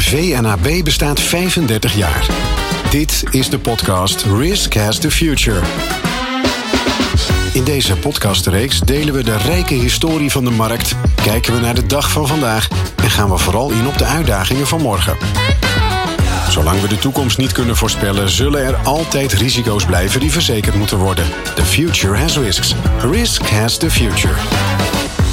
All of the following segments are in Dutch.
VNAB bestaat 35 jaar. Dit is de podcast Risk Has the Future. In deze podcastreeks delen we de rijke historie van de markt, kijken we naar de dag van vandaag en gaan we vooral in op de uitdagingen van morgen. Zolang we de toekomst niet kunnen voorspellen, zullen er altijd risico's blijven die verzekerd moeten worden. The future has risks. Risk has the future.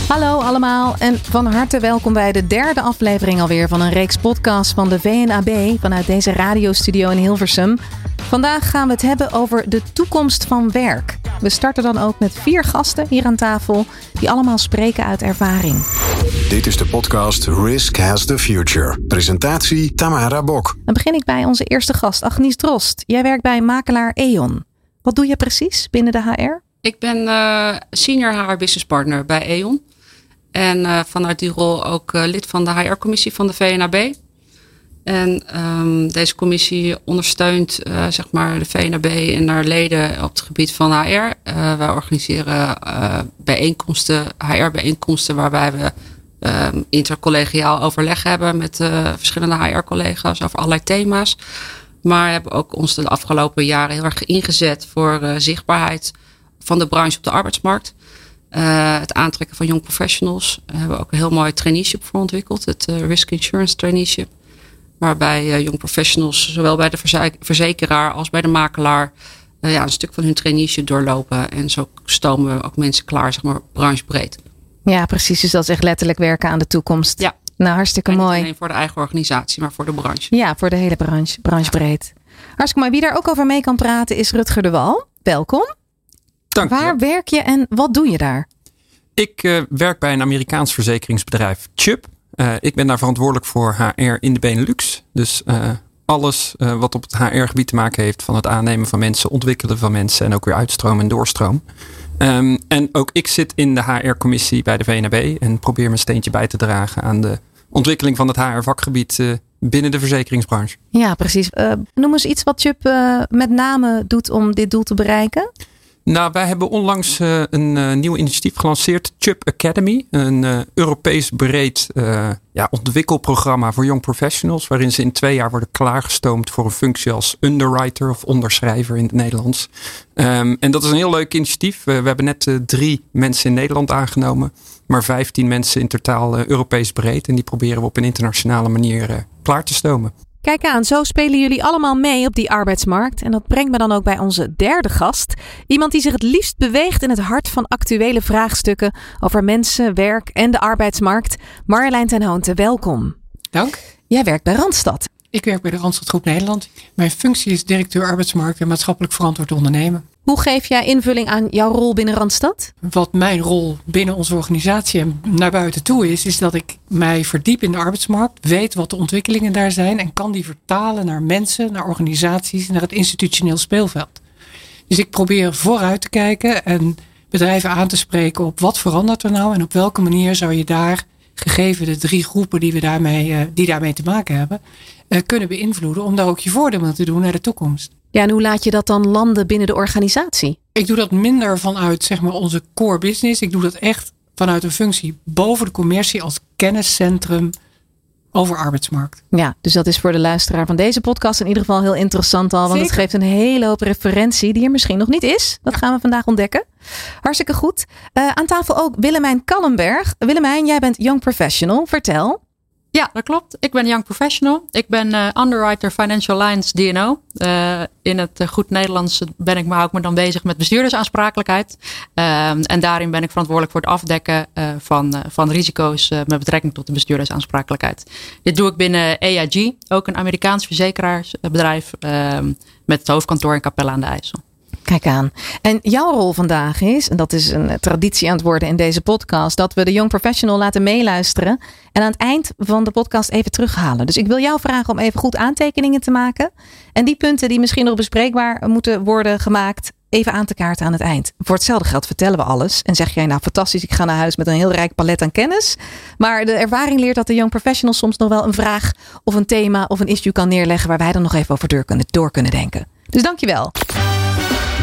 Hallo allemaal en van harte welkom bij de derde aflevering alweer van een reeks podcasts van de VNAB vanuit deze radiostudio in Hilversum. Vandaag gaan we het hebben over de toekomst van werk. We starten dan ook met vier gasten hier aan tafel die allemaal spreken uit ervaring. Dit is de podcast Risk Has the Future. Presentatie Tamara Bok. Dan begin ik bij onze eerste gast, Agnies Drost. Jij werkt bij makelaar E.ON. Wat doe je precies binnen de HR? Ik ben uh, senior HR business partner bij E.ON. En uh, vanuit die rol ook uh, lid van de HR-commissie van de VNAB. En um, deze commissie ondersteunt uh, zeg maar de VNAB en haar leden op het gebied van HR. Wij organiseren bijeenkomsten, HR-bijeenkomsten, waarbij we um, intercollegiaal overleg hebben met verschillende HR-collega's over allerlei thema's. Maar hebben ook ons de afgelopen jaren heel erg ingezet voor zichtbaarheid van de branche op de arbeidsmarkt. Het aantrekken van young professionals. Daar hebben we ook een heel mooi traineeship voor ontwikkeld. Het Risk Insurance Traineeship. Waarbij uh, young professionals, zowel bij de verzekeraar als bij de makelaar, ja, een stuk van hun traineeship doorlopen. En zo stomen we ook mensen klaar, zeg maar, branchebreed. Ja, precies. Dus dat is echt letterlijk werken aan de toekomst. Ja. Nou, hartstikke en niet mooi. alleen voor de eigen organisatie, maar voor de branche. Ja, voor de hele branche, branchebreed. Hartstikke mooi. Wie daar ook over mee kan praten is Rutger de Wal. Welkom. Dank Waar je. werk je en wat doe je daar? Ik uh, werk bij een Amerikaans verzekeringsbedrijf, Chubb. Uh, ik ben daar verantwoordelijk voor HR in de Benelux. Dus uh, alles wat op het HR-gebied te maken heeft van het aannemen van mensen, ontwikkelen van mensen en ook weer uitstroom en doorstroom. Um, en ook ik zit in de HR-commissie bij de VNB en probeer mijn steentje bij te dragen aan de ontwikkeling van het HR-vakgebied binnen de verzekeringsbranche. Ja, precies. noem eens iets wat Chubb met name doet om dit doel te bereiken. Nou, wij hebben onlangs uh, een uh, nieuw initiatief gelanceerd, Chubb Academy. Een uh, Europees breed ja, ontwikkelprogramma voor young professionals. Waarin ze in twee jaar worden klaargestoomd voor een functie als underwriter of onderschrijver in het Nederlands. Um, en dat is een heel leuk initiatief. we hebben net drie mensen in Nederland aangenomen. Maar 15 mensen in totaal Europees breed. En die proberen we op een internationale manier klaar te stomen. Kijk aan, zo spelen jullie allemaal mee op die arbeidsmarkt. En dat brengt me dan ook bij onze derde gast. Iemand die zich het liefst beweegt in het hart van actuele vraagstukken over mensen, werk en de arbeidsmarkt. Marjolein ten Hoonte, welkom. Dank. Jij werkt bij Randstad. Ik werk bij de Randstad Groep Nederland. Mijn functie is directeur arbeidsmarkt en maatschappelijk verantwoord ondernemen. Hoe geef jij invulling aan jouw rol binnen Randstad? Wat mijn rol binnen onze organisatie en naar buiten toe is, is dat ik mij verdiep in de arbeidsmarkt, weet wat de ontwikkelingen daar zijn en kan die vertalen naar mensen, naar organisaties, naar het institutioneel speelveld. Dus ik probeer vooruit te kijken en bedrijven aan te spreken op wat verandert er nou en op welke manier zou je daar, gegeven de drie groepen die, we daarmee, die daarmee te maken hebben, kunnen beïnvloeden om daar ook je voordeel mee te doen naar de toekomst. Ja, en hoe laat je dat dan landen binnen de organisatie? Ik doe dat minder vanuit zeg maar, onze core business. Ik doe dat echt vanuit een functie boven de commercie als kenniscentrum over arbeidsmarkt. Ja, dus dat is voor de luisteraar van deze podcast in ieder geval heel interessant al. Want Zeker. het geeft een hele hoop referentie die er misschien nog niet is. Dat gaan we vandaag ontdekken. Hartstikke goed. Uh, aan tafel ook Willemijn Kallenberg. Willemijn, jij bent young professional. Vertel. Ja, dat klopt. Ik ben young professional. Ik ben uh, underwriter Financial Lines DNO. Uh, in het uh, goed Nederlands ben ik me, ik me dan bezig met bestuurdersaansprakelijkheid. en daarin ben ik verantwoordelijk voor het afdekken van, van risico's met betrekking tot de bestuurdersaansprakelijkheid. Dit doe ik binnen AIG, ook een Amerikaans verzekeraarsbedrijf met het hoofdkantoor in Capella aan de IJssel. Kijk aan. En jouw rol vandaag is, en dat is een traditie aan het worden in deze podcast, dat we de Young Professional laten meeluisteren en aan het eind van de podcast even terughalen. Dus ik wil jou vragen om even goed aantekeningen te maken en die punten die misschien nog bespreekbaar moeten worden gemaakt, even aan te kaarten aan het eind. Voor hetzelfde geld vertellen we alles en zeg jij nou fantastisch, ik ga naar huis met een heel rijk palet aan kennis. Maar de ervaring leert dat de Young Professional soms nog wel een vraag of een thema of een issue kan neerleggen waar wij dan nog even over kunnen, door kunnen denken. Dus dankjewel.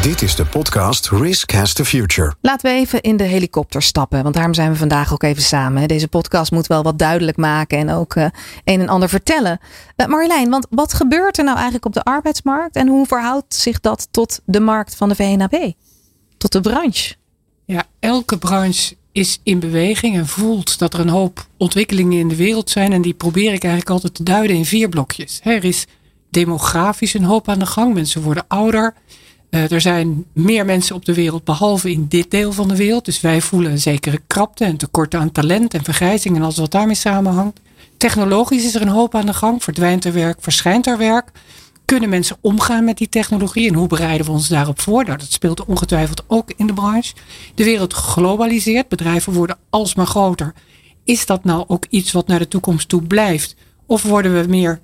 Dit is de podcast Risk Has the Future. Laten we even in de helikopter stappen, want daarom zijn we vandaag ook even samen. Deze podcast moet wel wat duidelijk maken en ook uh, een en ander vertellen. Uh, Marjolein, want wat gebeurt er nou eigenlijk op de arbeidsmarkt en hoe verhoudt zich dat tot de markt van de VNAB? Tot de branche? Ja, elke branche is in beweging en voelt dat er een hoop ontwikkelingen in de wereld zijn. En die probeer ik eigenlijk altijd te duiden in vier blokjes. Er is demografisch een hoop aan de gang. Mensen worden ouder. Uh, er zijn meer mensen op de wereld, behalve in dit deel van de wereld. Dus wij voelen een zekere krapte en tekort aan talent en vergrijzing en alles wat daarmee samenhangt. Technologisch is er een hoop aan de gang. Verdwijnt er werk, verschijnt er werk. Kunnen mensen omgaan met die technologie en hoe bereiden we ons daarop voor? Nou, dat speelt ongetwijfeld ook in de branche. De wereld globaliseert, bedrijven worden alsmaar groter. Is dat nou ook iets wat naar de toekomst toe blijft? Of worden we meer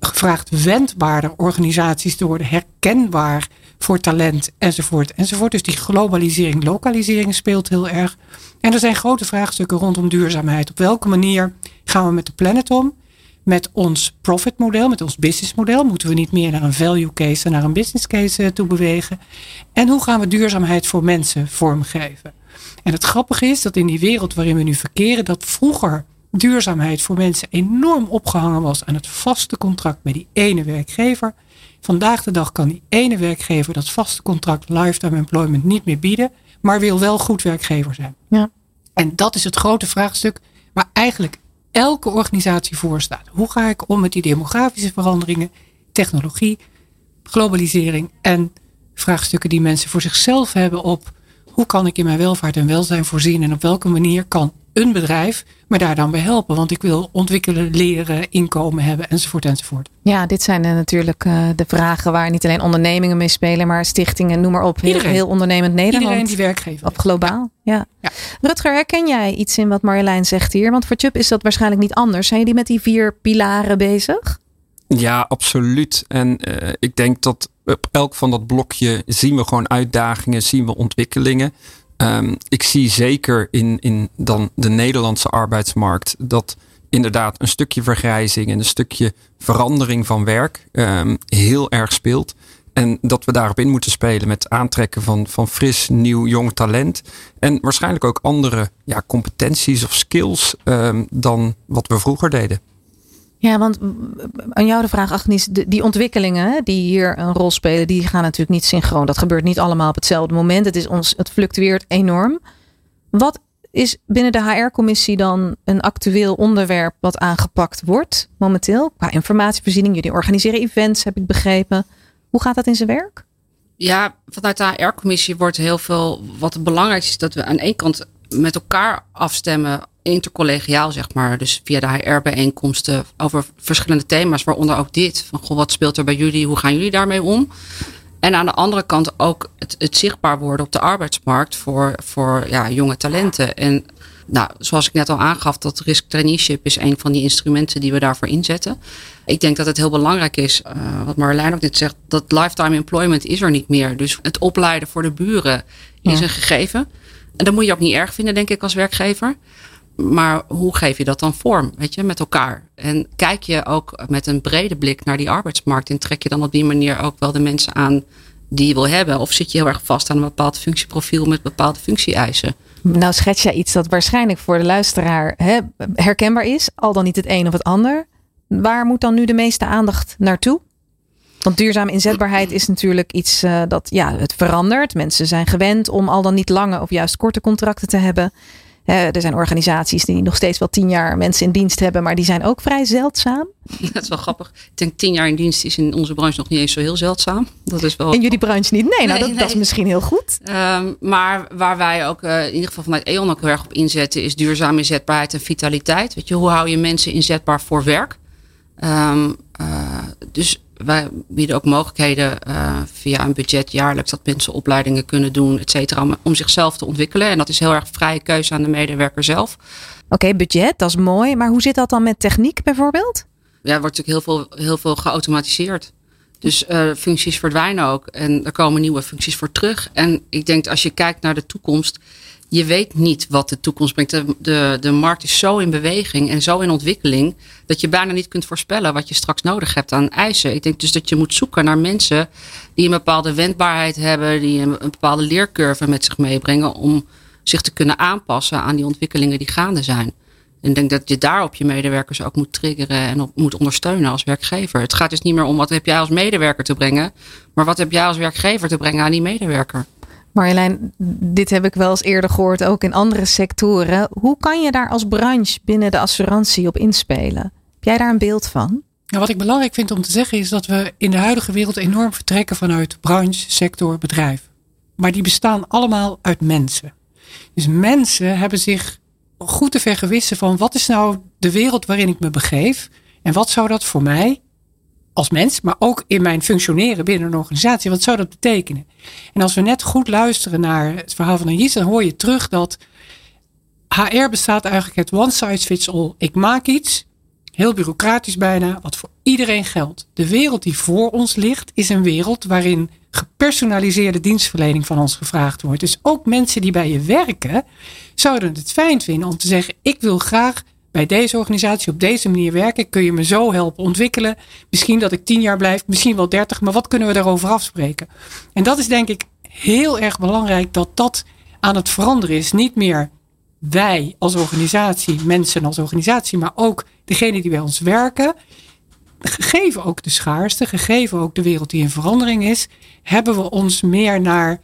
gevraagd wendbaarder organisaties te worden, herkenbaar voor talent enzovoort enzovoort. Dus die globalisering, lokalisering speelt heel erg. En er zijn grote vraagstukken rondom duurzaamheid. Op welke manier gaan we met de planet om? Met ons profitmodel, met ons businessmodel. Moeten we niet meer naar een value case en naar een business case eh, toe bewegen? En hoe gaan we duurzaamheid voor mensen vormgeven? En het grappige is dat in die wereld waarin we nu verkeren, dat vroeger duurzaamheid voor mensen enorm opgehangen was aan het vaste contract met die ene werkgever. Vandaag de dag kan die ene werkgever dat vaste contract lifetime employment niet meer bieden, maar wil wel goed werkgever zijn. Ja. En dat is het grote vraagstuk waar eigenlijk elke organisatie voor staat. Hoe ga ik om met die demografische veranderingen, technologie, globalisering en vraagstukken die mensen voor zichzelf hebben op hoe kan ik in mijn welvaart en welzijn voorzien en op welke manier kan een bedrijf me daar dan bij helpen. Want ik wil ontwikkelen, leren, inkomen hebben enzovoort enzovoort. Ja, dit zijn natuurlijk uh, de vragen waar niet alleen ondernemingen mee spelen, maar stichtingen, noem maar op. Heel, heel ondernemend Nederland. Iedereen die werkgever. Op globaal, ja. ja. Rutger, herken jij iets in wat Marjolein zegt hier? Want voor Chubb is dat waarschijnlijk niet anders. Zijn jullie met die vier pilaren bezig? Ja, absoluut. En uh, ik denk dat op elk van dat blokje zien we gewoon uitdagingen, zien we ontwikkelingen. Um, ik zie zeker in, in dan de Nederlandse arbeidsmarkt dat inderdaad een stukje vergrijzing en een stukje verandering van werk um, heel erg speelt. En dat we daarop in moeten spelen met aantrekken van, van fris, nieuw, jong talent. En waarschijnlijk ook andere ja, competenties of skills um, dan wat we vroeger deden. Ja, want aan jou de vraag, Agnes, die ontwikkelingen die hier een rol spelen, die gaan natuurlijk niet synchroon. Dat gebeurt niet allemaal op hetzelfde moment. Het, is ons, het fluctueert enorm. Wat is binnen de HR-commissie dan een actueel onderwerp wat aangepakt wordt momenteel? Qua informatievoorziening, jullie organiseren events, heb ik begrepen. Hoe gaat dat in zijn werk? Ja, vanuit de HR-commissie wordt heel veel. Wat het belangrijkste is dat we aan één kant met elkaar afstemmen intercollegiaal, zeg maar. Dus via de HR-bijeenkomsten over verschillende thema's, waaronder ook dit. Van goh, wat speelt er bij jullie? Hoe gaan jullie daarmee om? En aan de andere kant ook het, het zichtbaar worden op de arbeidsmarkt voor, voor ja, jonge talenten. En nou, zoals ik net al aangaf, dat risk traineeship is een van die instrumenten die we daarvoor inzetten. Ik denk dat het heel belangrijk is, uh, wat Marjolein ook net zegt, dat lifetime employment is er niet meer. Dus het opleiden voor de buren is een gegeven. En dat moet je ook niet erg vinden, denk ik, als werkgever. Maar hoe geef je dat dan vorm, weet je, met elkaar? En kijk je ook met een brede blik naar die arbeidsmarkt en trek je dan op die manier ook wel de mensen aan die je wil hebben? Of zit je heel erg vast aan een bepaald functieprofiel met bepaalde functie-eisen? Nou, schets jij iets dat waarschijnlijk voor de luisteraar hè, herkenbaar is, al dan niet het een of het ander. Waar moet dan nu de meeste aandacht naartoe? Want duurzame inzetbaarheid is natuurlijk iets uh, dat ja, het verandert. Mensen zijn gewend om al dan niet lange of juist korte contracten te hebben. Uh, er zijn organisaties die nog steeds wel tien jaar mensen in dienst hebben, maar die zijn ook vrij zeldzaam. Dat is wel grappig. Ik denk tien jaar in dienst is in onze branche nog niet eens zo heel zeldzaam. Dat is wel... In jullie branche niet? Nee, nou dat, nee. dat, is misschien heel goed. Um, maar waar wij ook uh, in ieder geval vanuit E.ON ook heel erg op inzetten, is duurzame inzetbaarheid en vitaliteit. Weet je, hoe hou je mensen inzetbaar voor werk? Um, uh, dus wij bieden ook mogelijkheden uh, via een budget jaarlijks dat mensen opleidingen kunnen doen, et cetera, om, om, zichzelf te ontwikkelen. En dat is heel erg vrije keuze aan de medewerker zelf. Oké, okay, budget, dat is mooi. Maar hoe zit dat dan met techniek bijvoorbeeld? Ja, er wordt natuurlijk heel veel, heel veel geautomatiseerd. Dus uh, functies verdwijnen ook en er komen nieuwe functies voor terug. En ik denk als je kijkt naar de toekomst, je weet niet wat de toekomst brengt. De, de, de markt is zo in beweging en zo in ontwikkeling. dat je bijna niet kunt voorspellen wat je straks nodig hebt aan eisen. Ik denk dus dat je moet zoeken naar mensen die een bepaalde wendbaarheid hebben. die een, bepaalde leercurve met zich meebrengen. om zich te kunnen aanpassen aan die ontwikkelingen die gaande zijn. En ik denk dat je daarop je medewerkers ook moet triggeren en op moet ondersteunen als werkgever. Het gaat dus niet meer om wat heb jij als medewerker te brengen, maar wat heb jij als werkgever te brengen aan die medewerker. Marjolein, dit heb ik wel eens eerder gehoord, ook in andere sectoren. Hoe kan je daar als branche binnen de assurantie op inspelen? Heb jij daar een beeld van? Nou, wat ik belangrijk vind om te zeggen is dat we in de huidige wereld enorm vertrekken vanuit branche, sector, bedrijf. Maar die bestaan allemaal uit mensen. Dus mensen hebben zich goed te vergewissen van wat is nou de wereld waarin ik me begeef en wat zou dat voor mij als mens, maar ook in mijn functioneren binnen een organisatie, wat zou dat betekenen? En als we net goed luisteren naar het verhaal van Anjis, dan hoor je terug dat HR bestaat eigenlijk het one size fits all. Ik maak iets, heel bureaucratisch bijna, wat voor iedereen geldt. De wereld die voor ons ligt, is een wereld waarin gepersonaliseerde dienstverlening van ons gevraagd wordt. Dus ook mensen die bij je werken, zouden het fijn vinden om te zeggen: Ik wil graag bij deze organisatie op deze manier werken. Kun je me zo helpen ontwikkelen? Misschien dat ik tien jaar blijf, misschien wel dertig, maar wat kunnen we daarover afspreken? En dat is denk ik heel erg belangrijk dat dat aan het veranderen is. Niet meer wij als organisatie, mensen als organisatie, maar ook degene die bij ons werken. Gegeven ook de schaarste, gegeven ook de wereld die in verandering is, hebben we ons meer naar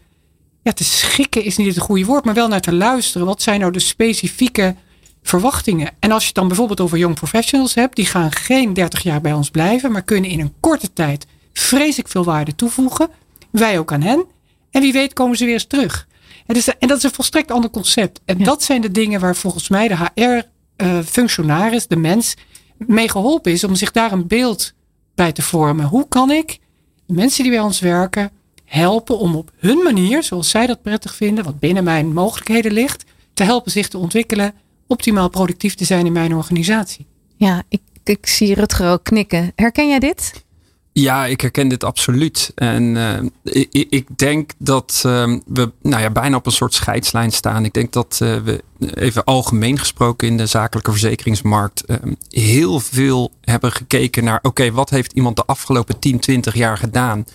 ja, te schikken is niet het goede woord, maar wel naar te luisteren. Wat zijn nou de specifieke verwachtingen? En als je het dan bijvoorbeeld over young professionals hebt, die gaan geen 30 jaar bij ons blijven, maar kunnen in een korte tijd vreselijk veel waarde toevoegen. Wij ook aan hen. En wie weet komen ze weer eens terug. En, dus, en dat is een volstrekt ander concept. En dat zijn de dingen waar volgens mij de HR-functionaris, eh, de mens, mee geholpen is om zich daar een beeld bij te vormen. Hoe kan ik de mensen die bij ons werken helpen om op hun manier, zoals zij dat prettig vinden, wat binnen mijn mogelijkheden ligt, te helpen zich te ontwikkelen, optimaal productief te zijn in mijn organisatie. Ja, ik, ik zie Rutger ook knikken. Herken jij dit? Ja, ik herken dit absoluut. En uh, ik, ik, denk dat uh, we nou ja, bijna op een soort scheidslijn staan. Ik denk dat uh, we even algemeen gesproken in de zakelijke verzekeringsmarkt ehm, heel veel hebben gekeken naar: oké, wat heeft iemand de afgelopen 10, 20 jaar gedaan?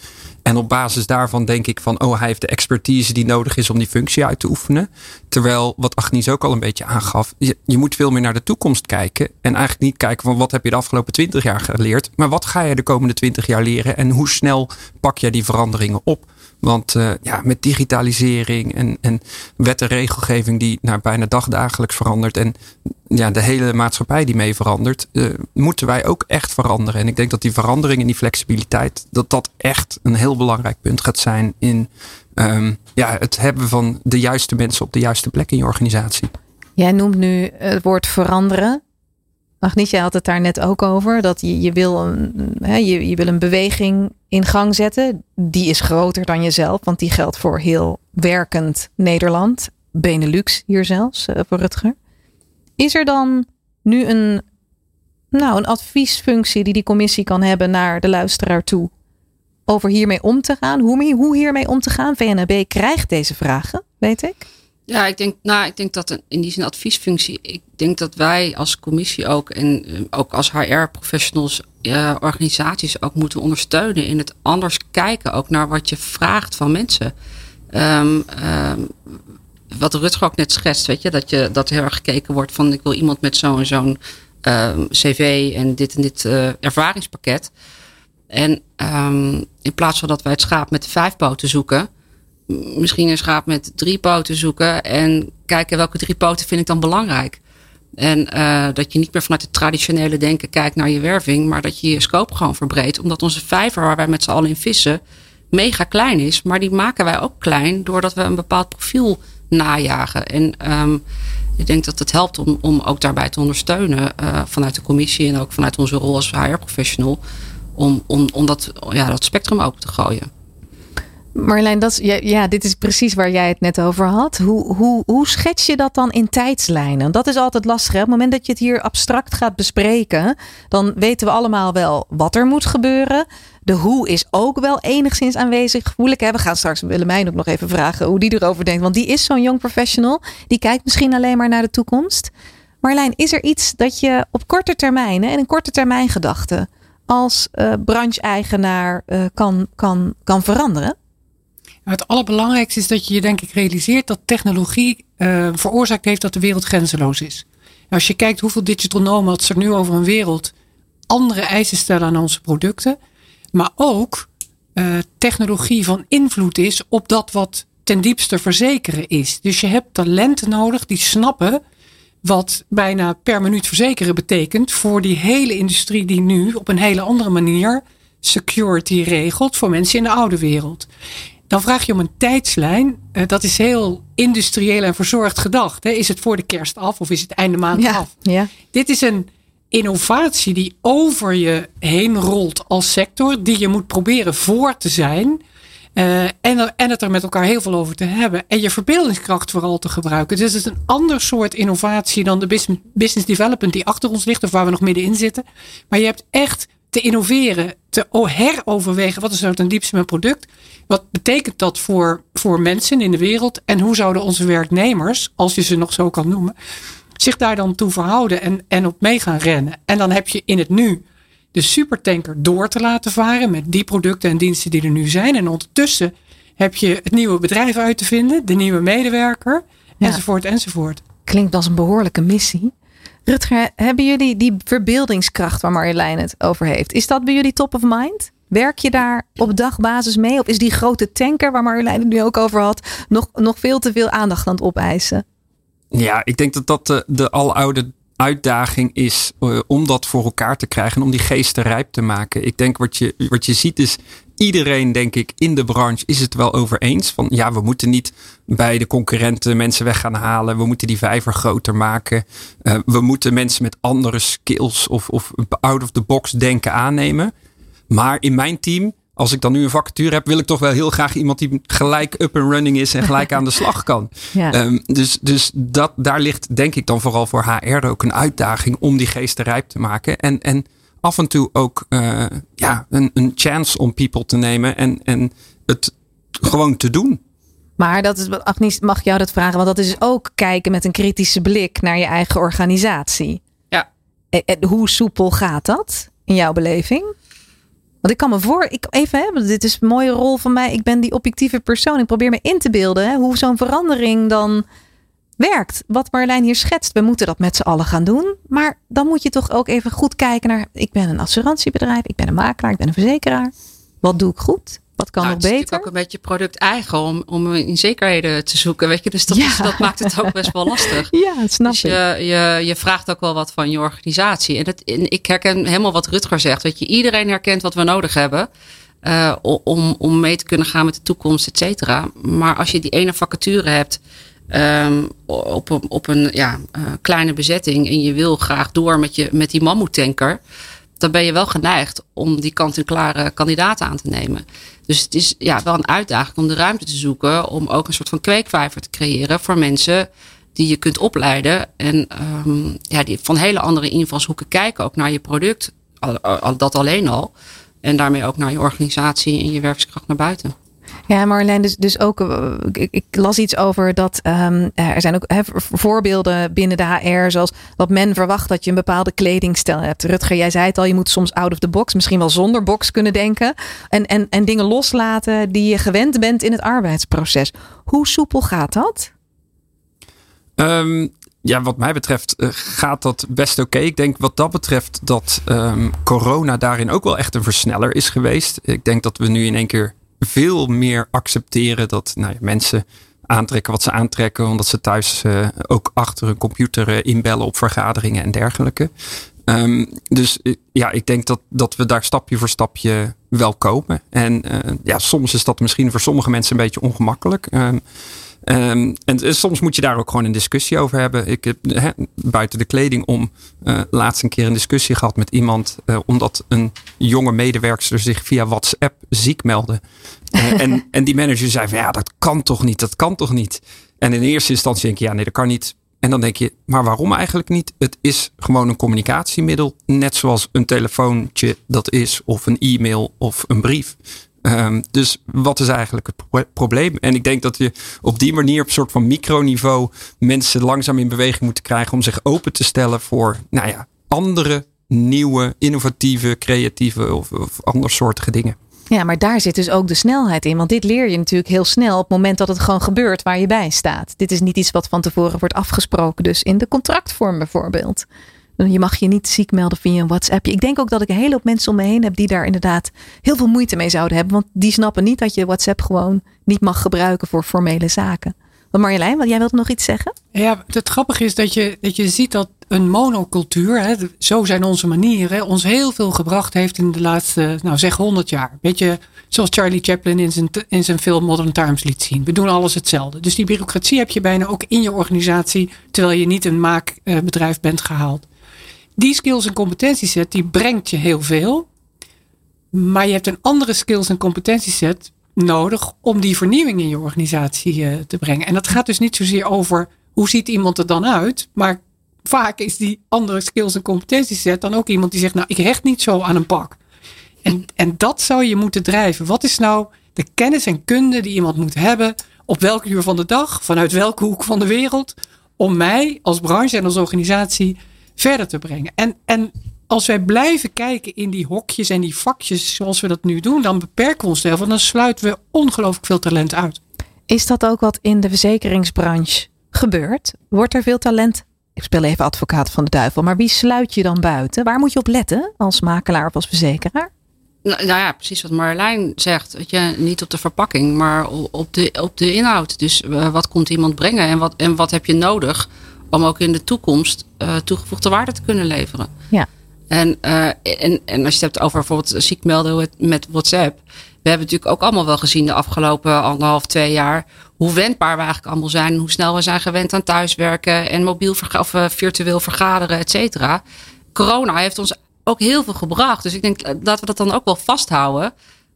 En op basis daarvan denk ik van, oh, hij heeft de expertise die nodig is om die functie uit te oefenen. Terwijl, wat Agnies ook al een beetje aangaf, je, je moet veel meer naar de toekomst kijken. En eigenlijk niet kijken van wat heb je de afgelopen twintig jaar geleerd. Maar wat ga je de komende twintig jaar leren en hoe snel pak je die veranderingen op? Want uh, ja, met digitalisering en, en wet en regelgeving die naar bijna dagdagelijks verandert. En ja, de hele maatschappij die mee verandert. Uh, moeten wij ook echt veranderen. En ik denk dat die verandering en die flexibiliteit. Dat dat echt een heel belangrijk punt gaat zijn in um, ja, het hebben van de juiste mensen op de juiste plek in je organisatie. Jij noemt nu het woord veranderen. Agniet, jij had het daar net ook over. Dat je, je, wil een, hè, je, je wil een beweging in gang zetten. Die is groter dan jezelf, want die geldt voor heel werkend Nederland. Benelux hier zelfs, uh, voor Rutger. Is er dan nu een, nou, een adviesfunctie die die commissie kan hebben naar de luisteraar toe? Over hiermee om te gaan? Hoe, hoe hiermee om te gaan? VNB krijgt deze vragen, weet ik. Ja, ik denk, nou, ik denk dat in die zin adviesfunctie. Ik denk dat wij als commissie ook en eh, ook als HR-professionals uh, organisaties ook moeten ondersteunen in het anders kijken ook naar wat je vraagt van mensen. Um, um, wat Rutger ook net schetst, weet je, dat je dat heel erg gekeken wordt van ik wil iemand met zo'n zo'n um, cv en dit en dit uh, ervaringspakket. En in plaats van dat wij het schaap met de vijf poten zoeken, misschien een schaap met drie poten zoeken en kijken welke drie poten vind ik dan belangrijk. En uh, dat je niet meer vanuit het traditionele denken kijkt naar je werving, maar dat je je scope gewoon verbreedt. Omdat onze vijver waar wij met z'n allen in vissen mega klein is. Maar die maken wij ook klein doordat we een bepaald profiel najagen. En um, ik denk dat het helpt om, om ook daarbij te ondersteunen uh, vanuit de commissie en ook vanuit onze rol als HR-professional. Om, om, om dat, ja, dat spectrum open te gooien. Marjolein, dat is, ja, dit is precies waar jij het net over had. Hoe, hoe, hoe schets je dat dan in tijdslijnen? Dat is altijd lastig. Op het moment dat je het hier abstract gaat bespreken, dan weten we allemaal wel wat er moet gebeuren. De hoe is ook wel enigszins aanwezig. Moeilijk hè? We gaan straks Willemijn ook nog even vragen hoe die erover denkt. Want die is zo'n young professional. Die kijkt misschien alleen maar naar de toekomst. Marlijn, is er iets dat je op korte termijn en een korte termijn gedachte als uh, branche-eigenaar uh, kan, kan, kan veranderen? Het allerbelangrijkste is dat je je denk ik realiseert dat technologie uh, veroorzaakt heeft dat de wereld grenzeloos is. als je kijkt hoeveel digital nomads er nu over een wereld andere eisen stellen aan onze producten, maar ook uh, technologie van invloed is op dat wat ten diepste verzekeren is. Dus je hebt talenten nodig die snappen wat bijna per minuut verzekeren betekent voor die hele industrie die nu op een hele andere manier security regelt voor mensen in de oude wereld. Dan vraag je om een tijdslijn. Uh, dat is heel industrieel en verzorgd gedacht. Hè. Is het voor de kerst af of is het einde maand ja, af? Ja. Dit is een innovatie die over je heen rolt als sector, die je moet proberen voor te zijn. Uh, en, en het er met elkaar heel veel over te hebben. En je verbeeldingskracht vooral te gebruiken. Dus het is een ander soort innovatie dan de business development die achter ons ligt of waar we nog middenin zitten. Maar je hebt echt te innoveren, te heroverwegen. Wat is nou ten diepste mijn product? Wat betekent dat voor, voor mensen in de wereld? En hoe zouden onze werknemers, als je ze nog zo kan noemen, zich daar dan toe verhouden en, en op mee gaan rennen? En dan heb je in het nu de supertanker door te laten varen met die producten en diensten die er nu zijn. En ondertussen heb je het nieuwe bedrijf uit te vinden, de nieuwe medewerker, ja. enzovoort, enzovoort. Klinkt als een behoorlijke missie. Rutger, hebben jullie die verbeeldingskracht waar Marjolein het over heeft? Is dat bij jullie top of mind? Werk je daar op dagbasis mee? Of is die grote tanker waar Marjolein het nu ook over had, nog, nog veel te veel aandacht aan het opeisen? Ja, ik denk dat dat de, de aloude uitdaging is uh, om dat voor elkaar te krijgen. Om die geesten rijp te maken. Ik denk wat je, wat je ziet is iedereen, denk ik, in de branche is het wel over eens. Van ja, we moeten niet bij de concurrenten mensen weg gaan halen. We moeten die vijver groter maken. Uh, we moeten mensen met andere skills of, of out of the box denken aannemen. Maar in mijn team als ik dan nu een vacature heb, wil ik toch wel heel graag iemand die gelijk up and running is en gelijk aan de slag kan. Ja. Um, dus dus dat, daar ligt denk ik dan vooral voor HR ook een uitdaging om die geesten rijp te maken. En, en af en toe ook uh, ja, een, een chance om people te nemen en, en het gewoon te doen. Maar dat is, Agnes, mag jou dat vragen? Want dat is ook kijken met een kritische blik naar je eigen organisatie. Ja. Hoe soepel gaat dat in jouw beleving? Want ik kan me voor, ik even hebben, dit is een mooie rol van mij. Ik ben die objectieve persoon. Ik probeer me in te beelden hè, hoe zo'n verandering dan werkt. Wat Marlijn hier schetst. We moeten dat met z'n allen gaan doen. Maar dan moet je toch ook even goed kijken naar. Ik ben een assurantiebedrijf, ik ben een makelaar, ik ben een verzekeraar. Wat doe ik goed? Wat kan nou, nog beter? Het is ook een beetje product eigen om, om in zekerheden te zoeken. Weet je? Dus dat, Ja. is, dat maakt het ook best wel lastig. Ja, dat snap Dus ik. je, je, je vraagt ook wel wat van je organisatie. En, dat, en ik herken helemaal wat Rutger zegt. Weet je, iedereen herkent wat we nodig hebben. eh, om, om mee te kunnen gaan met de toekomst, et cetera. Maar als je die ene vacature hebt. Ehm, op, een- op een ja, eh, kleine bezetting. en je wil graag door met, je, met die mammoetanker. dan ben je wel geneigd om die kant-en-klare kandidaten aan te nemen. Dus het is ja, wel een uitdaging om de ruimte te zoeken. om ook een soort van kweekvijver te creëren voor mensen die je kunt opleiden. En ehm, ja, die van hele andere invalshoeken kijken ook naar je product. Al, al- dat alleen al. En daarmee ook naar je organisatie en je werkskracht naar buiten. Ja, Marlijn, dus, dus ook, eh, ik, las iets over dat ehm, er zijn ook voorbeelden binnen de HR, zoals wat men verwacht dat je een bepaalde kledingstijl hebt. Rutger, jij zei het al, je moet soms out of the box, misschien wel zonder box kunnen denken. En, en, en dingen loslaten die je gewend bent in het arbeidsproces. Hoe soepel gaat dat? Ehm, ja, wat mij betreft eh, gaat dat best oké. Ik denk wat dat betreft dat ehm, corona daarin ook wel echt een versneller is geweest. Ik denk dat we nu in één keer veel meer accepteren dat nou ja, mensen aantrekken wat ze aantrekken. Omdat ze thuis eh, ook achter een computer eh, inbellen op vergaderingen en dergelijke. Ehm, dus eh, ja, ik denk dat, dat we daar stapje voor stapje wel komen. En ja, soms is dat misschien voor sommige mensen een beetje ongemakkelijk. Ehm, en, soms moet je daar ook gewoon een discussie over hebben. Ik heb buiten de kleding om uh, laatst een keer een discussie gehad met iemand. Uh, omdat een jonge medewerker zich via WhatsApp ziek meldde. Uh, en, en die manager zei van ja, dat kan toch niet, dat kan toch niet. En in eerste instantie denk je ja, nee, dat kan niet. En dan denk je, maar waarom eigenlijk niet? Het is gewoon een communicatiemiddel, net zoals een telefoontje dat is, of een e-mail of een brief. Um, dus wat is eigenlijk het probleem? En ik denk dat je op die manier op een soort van microniveau mensen langzaam in beweging moet krijgen om zich open te stellen voor, nou ja, andere, nieuwe, innovatieve, creatieve of, of andersoortige dingen. Ja, maar daar zit dus ook de snelheid in. Want dit leer je natuurlijk heel snel op het moment dat het gewoon gebeurt waar je bij staat. Dit is niet iets wat van tevoren wordt afgesproken. Dus in de contractvorm bijvoorbeeld. Je mag je niet ziek melden via een WhatsApp. Ik denk ook dat ik een hele hoop mensen om me heen heb die daar inderdaad heel veel moeite mee zouden hebben. Want die snappen niet dat je WhatsApp gewoon niet mag gebruiken voor formele zaken. Maar Marjolein, want jij wilt nog iets zeggen? Ja, het grappige is dat je, dat je ziet dat een monocultuur, hè, zo zijn onze manieren, ons heel veel gebracht heeft in de laatste, nou zeg 100 jaar. Weet je, zoals Charlie Chaplin in zijn, in zijn film Modern Times liet zien. We doen alles hetzelfde. Dus die bureaucratie heb je bijna ook in je organisatie, terwijl je niet een maakbedrijf bent gehaald. Die skills en competentieset, die brengt je heel veel. Maar je hebt een andere skills en competentieset nodig om die vernieuwing in je organisatie uh, te brengen. En dat gaat dus niet zozeer over hoe ziet iemand er dan uit, maar vaak is die andere skills en competentieset dan ook iemand die zegt, nou ik hecht niet zo aan een pak. En, en dat zou je moeten drijven. Wat is nou de kennis en kunde die iemand moet hebben op welk uur van de dag, vanuit welke hoek van de wereld, om mij als branche en als organisatie verder te brengen. En, en als wij blijven kijken in die hokjes en die vakjes zoals we dat nu doen, dan beperken we ons daarvan. Dan sluiten we ongelooflijk veel talent uit. Is dat ook wat in de verzekeringsbranche gebeurt? Wordt er veel talent? Ik speel even advocaat van de duivel, maar wie sluit je dan buiten? Waar moet je op letten als makelaar of als verzekeraar? Nou, nou ja, precies wat Marlijn zegt. Dat je, niet op de verpakking, maar op de, op de inhoud. Dus uh, wat komt iemand brengen en wat, en wat heb je nodig om ook in de toekomst uh, toegevoegde waarde te kunnen leveren. Ja. En, uh, en, en als je het hebt over bijvoorbeeld ziek melden met WhatsApp. We hebben natuurlijk ook allemaal wel gezien de afgelopen anderhalf, twee jaar. Hoe wendbaar we eigenlijk allemaal zijn. Hoe snel we zijn gewend aan thuiswerken en mobiel of uh, virtueel vergaderen, et cetera. Corona heeft ons ook heel veel gebracht. Dus ik denk dat we dat dan ook wel vasthouden.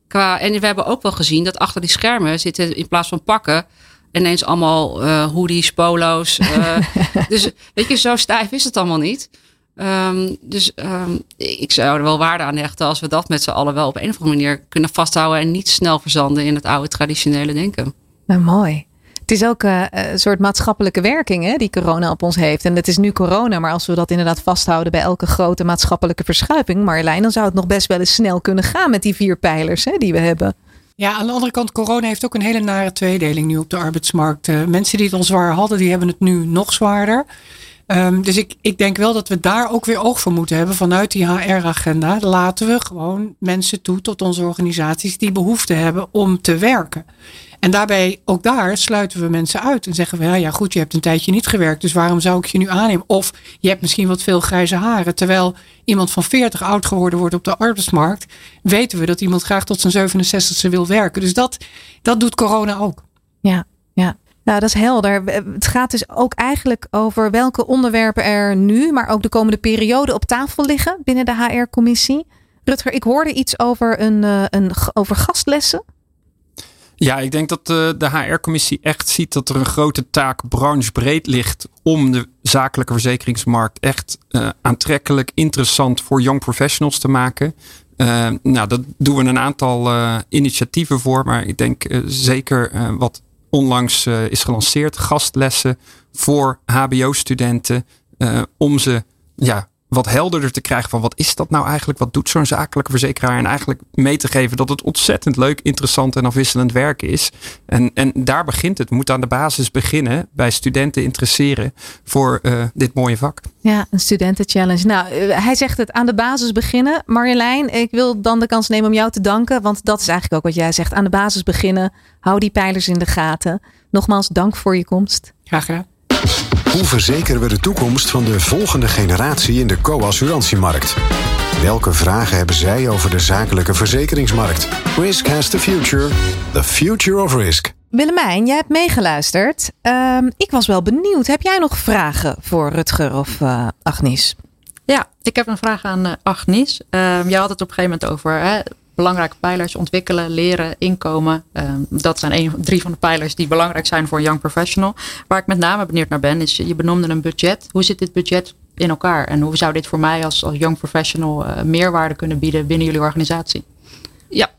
Qua, en we hebben ook wel gezien dat achter die schermen zitten in plaats van pakken ineens allemaal uh, hoodies, polo's. Uh, dus weet je, zo stijf is het allemaal niet. Um, dus um, ik zou er wel waarde aan hechten als we dat met z'n allen wel op een of andere manier kunnen vasthouden en niet snel verzanden in het oude traditionele denken. Nou, mooi. Het is ook uh, een soort maatschappelijke werking hè, die corona op ons heeft. En het is nu corona, maar als we dat inderdaad vasthouden bij elke grote maatschappelijke verschuiving, Marjolein, dan zou het nog best wel eens snel kunnen gaan met die vier pijlers hè, die we hebben. Ja, aan de andere kant, corona heeft ook een hele nare tweedeling nu op de arbeidsmarkt. Uh, mensen die het al zwaar hadden, die hebben het nu nog zwaarder. Um, dus ik, ik denk wel dat we daar ook weer oog voor moeten hebben vanuit die HR-agenda. Laten we gewoon mensen toe tot onze organisaties die behoefte hebben om te werken. En daarbij, ook daar sluiten we mensen uit en zeggen we, ja, ja goed, je hebt een tijdje niet gewerkt, dus waarom zou ik je nu aannemen? Of je hebt misschien wat veel grijze haren, terwijl iemand van 40 oud geworden wordt op de arbeidsmarkt, weten we dat iemand graag tot zijn 67ste wil werken. Dus dat, dat doet corona ook. Ja, ja. Nou, dat is helder. Het gaat dus ook eigenlijk over welke onderwerpen er nu, maar ook de komende periode op tafel liggen binnen de HR-commissie. Rutger, ik hoorde iets over, een, eh, een, over gastlessen. Ja, ik denk dat de, de HR-commissie echt ziet dat er een grote taak branchebreed ligt om de zakelijke verzekeringsmarkt echt uh, aantrekkelijk, interessant voor young professionals te maken. Uh, nou, dat doen we een aantal initiatieven voor, maar ik denk zeker wat onlangs is gelanceerd, gastlessen voor HBO-studenten, om ze ja, wat helderder te krijgen van wat is dat nou eigenlijk? Wat doet zo'n zakelijke verzekeraar? En eigenlijk mee te geven dat het ontzettend leuk, interessant en afwisselend werk is. En, en daar begint het. We moeten aan de basis beginnen bij studenten interesseren voor uh, dit mooie vak. Ja, een studentenchallenge. Nou, uh, hij zegt het aan de basis beginnen. Marjolein, ik wil dan de kans nemen om jou te danken. Want dat is eigenlijk ook wat jij zegt. Aan de basis beginnen. Hou die pijlers in de gaten. Nogmaals, dank voor je komst. Graag gedaan. Hoe verzekeren we de toekomst van de volgende generatie in de co-assurantiemarkt? Welke vragen hebben zij over de zakelijke verzekeringsmarkt? Risk has the future. The future of risk. Willemijn, jij hebt meegeluisterd. Ehm, ik was wel benieuwd. Heb jij nog vragen voor Rutger of uh, Agnes? Ja, ik heb een vraag aan uh, Agnes. Uh, jij had het op een gegeven moment over hè, belangrijke pijlers ontwikkelen, leren, inkomen. Um, dat zijn een, drie van de pijlers die belangrijk zijn voor een young professional. Waar ik met name benieuwd naar ben, is je benoemde een budget. Hoe zit dit budget in elkaar? En hoe zou dit voor mij als, als young professional uh, meerwaarde kunnen bieden binnen jullie organisatie? Ja,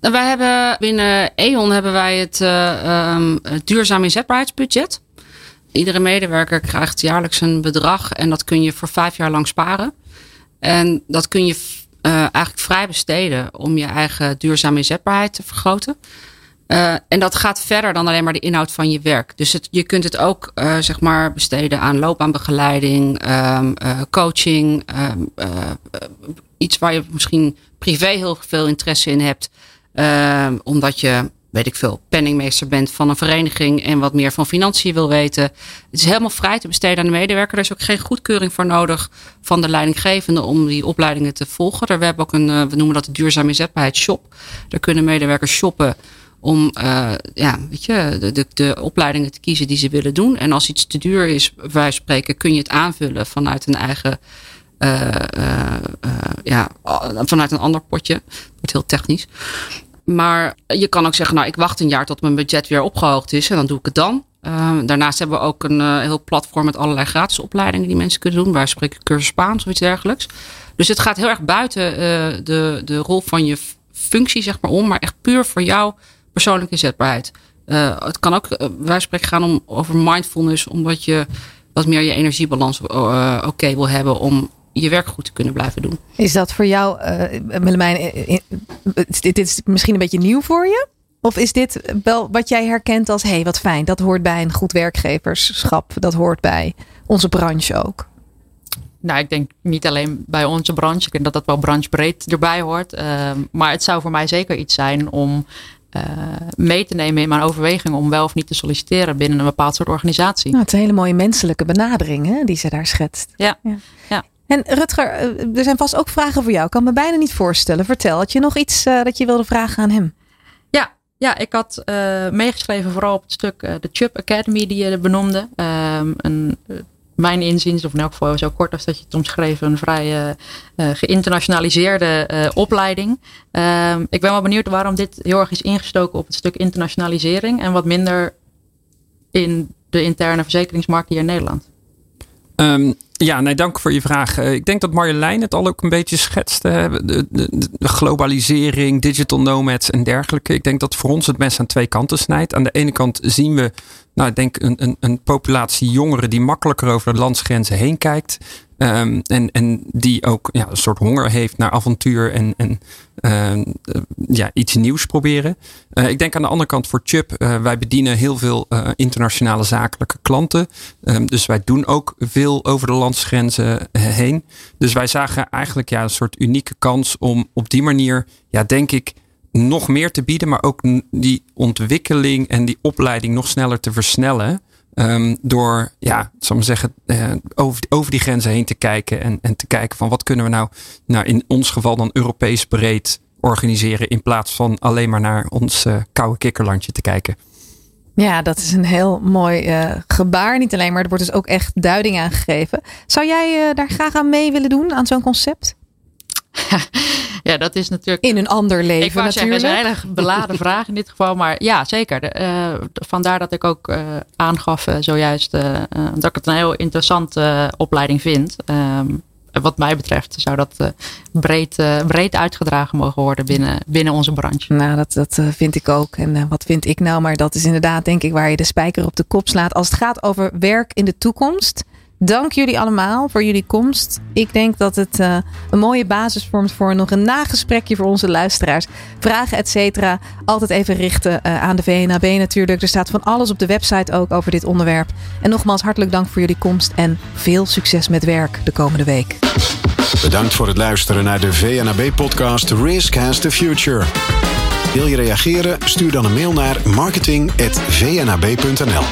nou, wij hebben binnen E.ON hebben wij het, uh, duurzaam inzetbaarheidsbudget. Iedere medewerker krijgt jaarlijks een bedrag en dat kun je voor vijf jaar lang sparen. En dat kun je uh, eigenlijk vrij besteden om je eigen duurzame inzetbaarheid te vergroten. Uh, en dat gaat verder dan alleen maar de inhoud van je werk. Dus je kunt het ook uh, zeg maar besteden aan loopbaanbegeleiding, um, coaching. Um, iets waar je misschien privé heel veel interesse in hebt. Uh, omdat je, weet ik veel, penningmeester bent van een vereniging en wat meer van financiën wil weten. Het is helemaal vrij te besteden aan de medewerker. Er is ook geen goedkeuring voor nodig van de leidinggevende om die opleidingen te volgen. We hebben ook een, uh, we noemen dat de duurzame inzetbaarheid shop. Daar kunnen medewerkers shoppen om uh, ja, weet je, de, de, de, opleidingen te kiezen die ze willen doen. En als iets te duur is, wij spreken, kun je het aanvullen vanuit een eigen. Uh, ja, vanuit een ander potje. Wordt heel technisch. Maar je kan ook zeggen, nou, ik wacht een jaar tot mijn budget weer opgehoogd is en dan doe ik het dan. Uh, daarnaast hebben we ook een uh, heel platform met allerlei gratis opleidingen die mensen kunnen doen. Wij spreken cursus Spaans of iets dergelijks. Dus het gaat heel erg buiten uh, de, de rol van je functie, zeg maar, om, maar echt puur voor jouw persoonlijke inzetbaarheid. het kan ook, wij spreken gaan om, over mindfulness, omdat je wat meer je energiebalans oké wil hebben om je werk goed te kunnen blijven doen. Is dat voor jou, uh, Willemijn, dit is misschien een beetje nieuw voor je? Of is dit wel wat jij herkent als, hé, hey, wat fijn, dat hoort bij een goed werkgeverschap, dat hoort bij onze branche ook? Nou, ik denk niet alleen bij onze branche. Ik denk dat dat wel branchebreed erbij hoort. Uh, maar het zou voor mij zeker iets zijn om uh, mee te nemen in mijn overweging om wel of niet te solliciteren binnen een bepaald soort organisatie. Nou, het is een hele mooie menselijke benadering hè, die ze daar schetst. Ja, ja. ja. En Rutger, er zijn vast ook vragen voor jou. Ik kan me bijna niet voorstellen. Vertel, had je nog iets uh, dat je wilde vragen aan hem? Ja, ja ik had uh, meegeschreven vooral op het stuk uh, de Chubb Academy die je benoemde. Um, een, mijn inziens, of in elk geval zo kort als dat je het omschreef, een vrij geïnternationaliseerde opleiding. Um, ik ben wel benieuwd waarom dit heel erg is ingestoken op het stuk internationalisering en wat minder in de interne verzekeringsmarkt hier in Nederland. Um, ja, nee, dank voor je vraag. Ik denk dat Marjolein het al ook een beetje schetste. De, de, de, globalisering, digital nomads en dergelijke. Ik denk dat voor ons het mes aan twee kanten snijdt. Aan de ene kant zien we, nou, ik denk een, een, een populatie jongeren die makkelijker over de landsgrenzen heen kijkt. Um, en, en die ook ja, een soort honger heeft naar avontuur en, en uh, ja, iets nieuws proberen. Uh, ik denk aan de andere kant voor Chubb, uh, wij bedienen heel veel internationale zakelijke klanten. Um, dus wij doen ook veel over de landsgrenzen heen. Dus wij zagen eigenlijk ja, een soort unieke kans om op die manier, ja, denk ik, nog meer te bieden, maar ook die ontwikkeling en die opleiding nog sneller te versnellen. Um, door, ja, zal maar zeggen, uh, over, over die grenzen heen te kijken en, en te kijken van wat kunnen we nou, nou in ons geval dan Europees breed organiseren in plaats van alleen maar naar ons uh, koude kikkerlandje te kijken. Ja, dat is een heel mooi uh, gebaar. Niet alleen, maar er wordt dus ook echt duiding aan gegeven. Zou jij daar graag aan mee willen doen, aan zo'n concept? Ja, dat is natuurlijk. In een ander leven. Ik wou natuurlijk. zeggen, een hele beladen vraag in dit geval. Maar ja, zeker. De, uh, vandaar dat ik ook uh, aangaf uh, zojuist dat ik het een heel interessante opleiding vind. Um, wat mij betreft zou dat breed, breed uitgedragen mogen worden binnen, binnen onze branche. Nou, dat, dat vind ik ook. En wat vind ik nou? Maar dat is inderdaad, denk ik, waar je de spijker op de kop slaat. Als het gaat over werk in de toekomst Dank jullie allemaal voor jullie komst. Ik denk dat het uh, een mooie basis vormt voor nog een nagesprekje voor onze luisteraars. Vragen, et cetera. Altijd even richten uh, aan de VNAB natuurlijk. Er staat van alles op de website ook over dit onderwerp. En nogmaals hartelijk dank voor jullie komst en veel succes met werk de komende week. Bedankt voor het luisteren naar de VNAB-podcast Risk Has the Future. Wil je reageren? Stuur dan een mail naar marketing.vnab.nl.